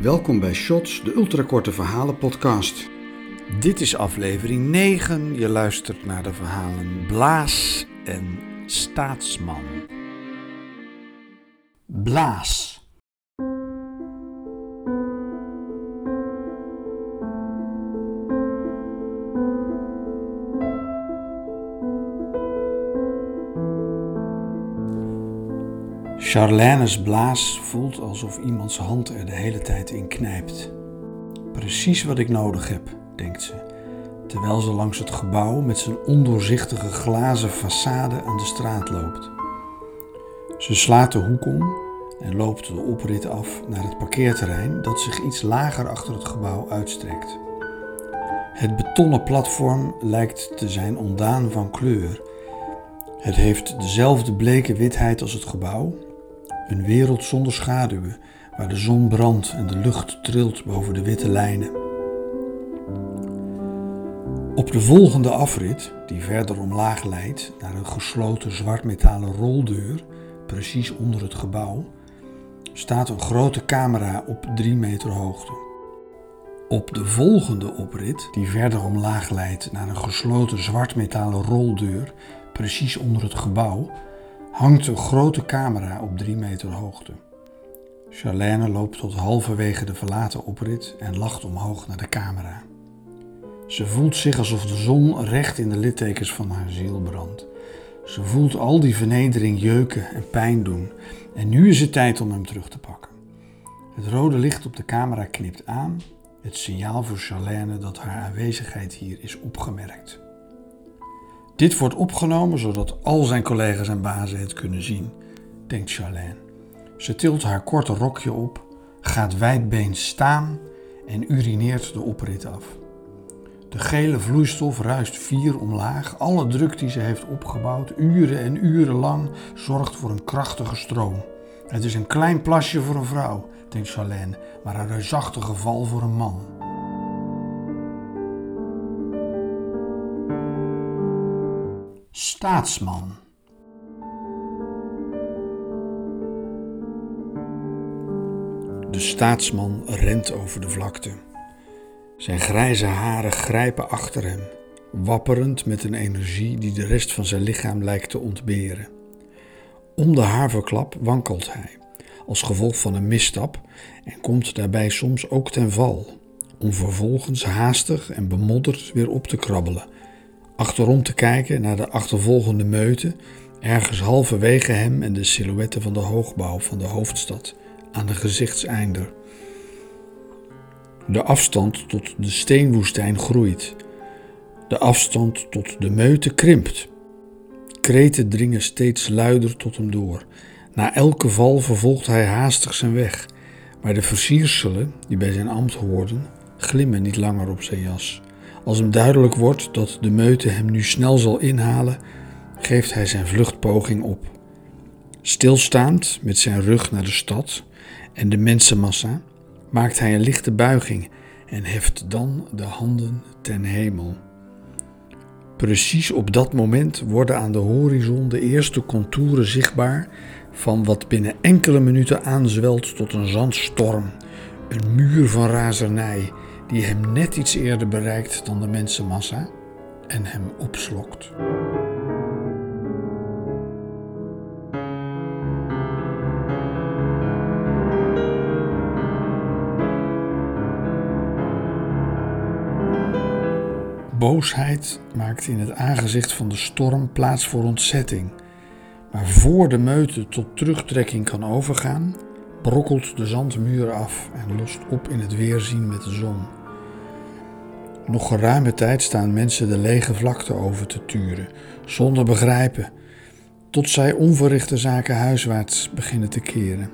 Welkom bij Shots, de ultrakorte verhalen podcast. Dit is aflevering 9. Je luistert naar de verhalen Blaas en Staatsman. Blaas. Charlene's blaas voelt alsof iemands hand er de hele tijd in knijpt. Precies wat ik nodig heb, denkt ze, terwijl ze langs het gebouw met zijn ondoorzichtige glazen façade aan de straat loopt. Ze slaat de hoek om en loopt de oprit af naar het parkeerterrein dat zich iets lager achter het gebouw uitstrekt. Het betonnen platform lijkt te zijn ontdaan van kleur. Het heeft dezelfde bleke witheid als het gebouw een wereld zonder schaduwen, waar de zon brandt en de lucht trilt boven de witte lijnen. Op de volgende afrit, die verder omlaag leidt naar een gesloten zwartmetalen roldeur, precies onder het gebouw, staat een grote camera op drie meter hoogte. Op de volgende oprit, die verder omlaag leidt naar een gesloten zwartmetalen roldeur, precies onder het gebouw, hangt een grote camera op drie meter hoogte. Charlène loopt tot halverwege de verlaten oprit en lacht omhoog naar de camera. Ze voelt zich alsof de zon recht in de littekens van haar ziel brandt. Ze voelt al die vernedering jeuken en pijn doen. En nu is het tijd om hem terug te pakken. Het rode licht op de camera knipt aan, het signaal voor Charlène dat haar aanwezigheid hier is opgemerkt. Dit wordt opgenomen zodat al zijn collega's en bazen het kunnen zien, denkt Charlène. Ze tilt haar korte rokje op, gaat wijdbeens staan en urineert de oprit af. De gele vloeistof ruist vier omlaag. Alle druk die ze heeft opgebouwd, uren en uren lang, zorgt voor een krachtige stroom. Het is een klein plasje voor een vrouw, denkt Charlène, maar een reusachtige val voor een man. Staatsman. De staatsman rent over de vlakte. Zijn grijze haren grijpen achter hem, wapperend met een energie die de rest van zijn lichaam lijkt te ontberen. Om de haverklap wankelt hij, als gevolg van een misstap, en komt daarbij soms ook ten val, om vervolgens haastig en bemodderd weer op te krabbelen achterom te kijken naar de achtervolgende meute, ergens halverwege hem en de silhouetten van de hoogbouw van de hoofdstad aan de gezichtseinder. De afstand tot de steenwoestijn groeit. De afstand tot de meute krimpt. Kreten dringen steeds luider tot hem door. Na elke val vervolgt hij haastig zijn weg, maar de versierselen die bij zijn ambt hoorden, glimmen niet langer op zijn jas. Als hem duidelijk wordt dat de meute hem nu snel zal inhalen, geeft hij zijn vluchtpoging op. Stilstaand met zijn rug naar de stad en de mensenmassa, maakt hij een lichte buiging en heft dan de handen ten hemel. Precies op dat moment worden aan de horizon de eerste contouren zichtbaar van wat binnen enkele minuten aanzwelt tot een zandstorm, een muur van razernij die hem net iets eerder bereikt dan de mensenmassa en hem opslokt. Boosheid maakt in het aangezicht van de storm plaats voor ontzetting. Maar voor de meute tot terugtrekking kan overgaan, brokkelt de zandmuur af en lost op in het weerzien met de zon. Nog geruime tijd staan mensen de lege vlakte over te turen, zonder begrijpen, tot zij onverrichte zaken huiswaarts beginnen te keren,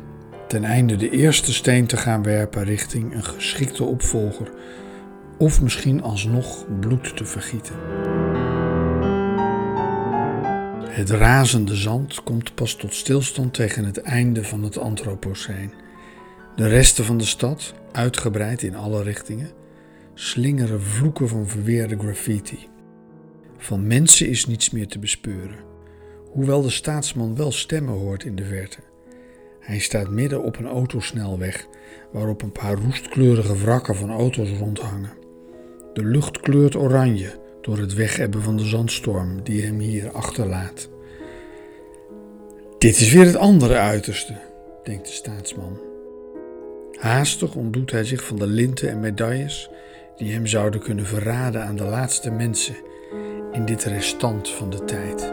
ten einde de eerste steen te gaan werpen richting een geschikte opvolger, of misschien alsnog bloed te vergieten. Het razende zand komt pas tot stilstand tegen het einde van het Anthropoceen. De resten van de stad, uitgebreid in alle richtingen, slingeren vloeken van verweerde graffiti. Van mensen is niets meer te bespeuren, hoewel de staatsman wel stemmen hoort in de verte. Hij staat midden op een autosnelweg waarop een paar roestkleurige wrakken van auto's rondhangen. De lucht kleurt oranje door het wegebben van de zandstorm die hem hier achterlaat. Dit is weer het andere uiterste, denkt de staatsman. Haastig ontdoet hij zich van de linten en medailles die hem zouden kunnen verraden aan de laatste mensen in dit restant van de tijd.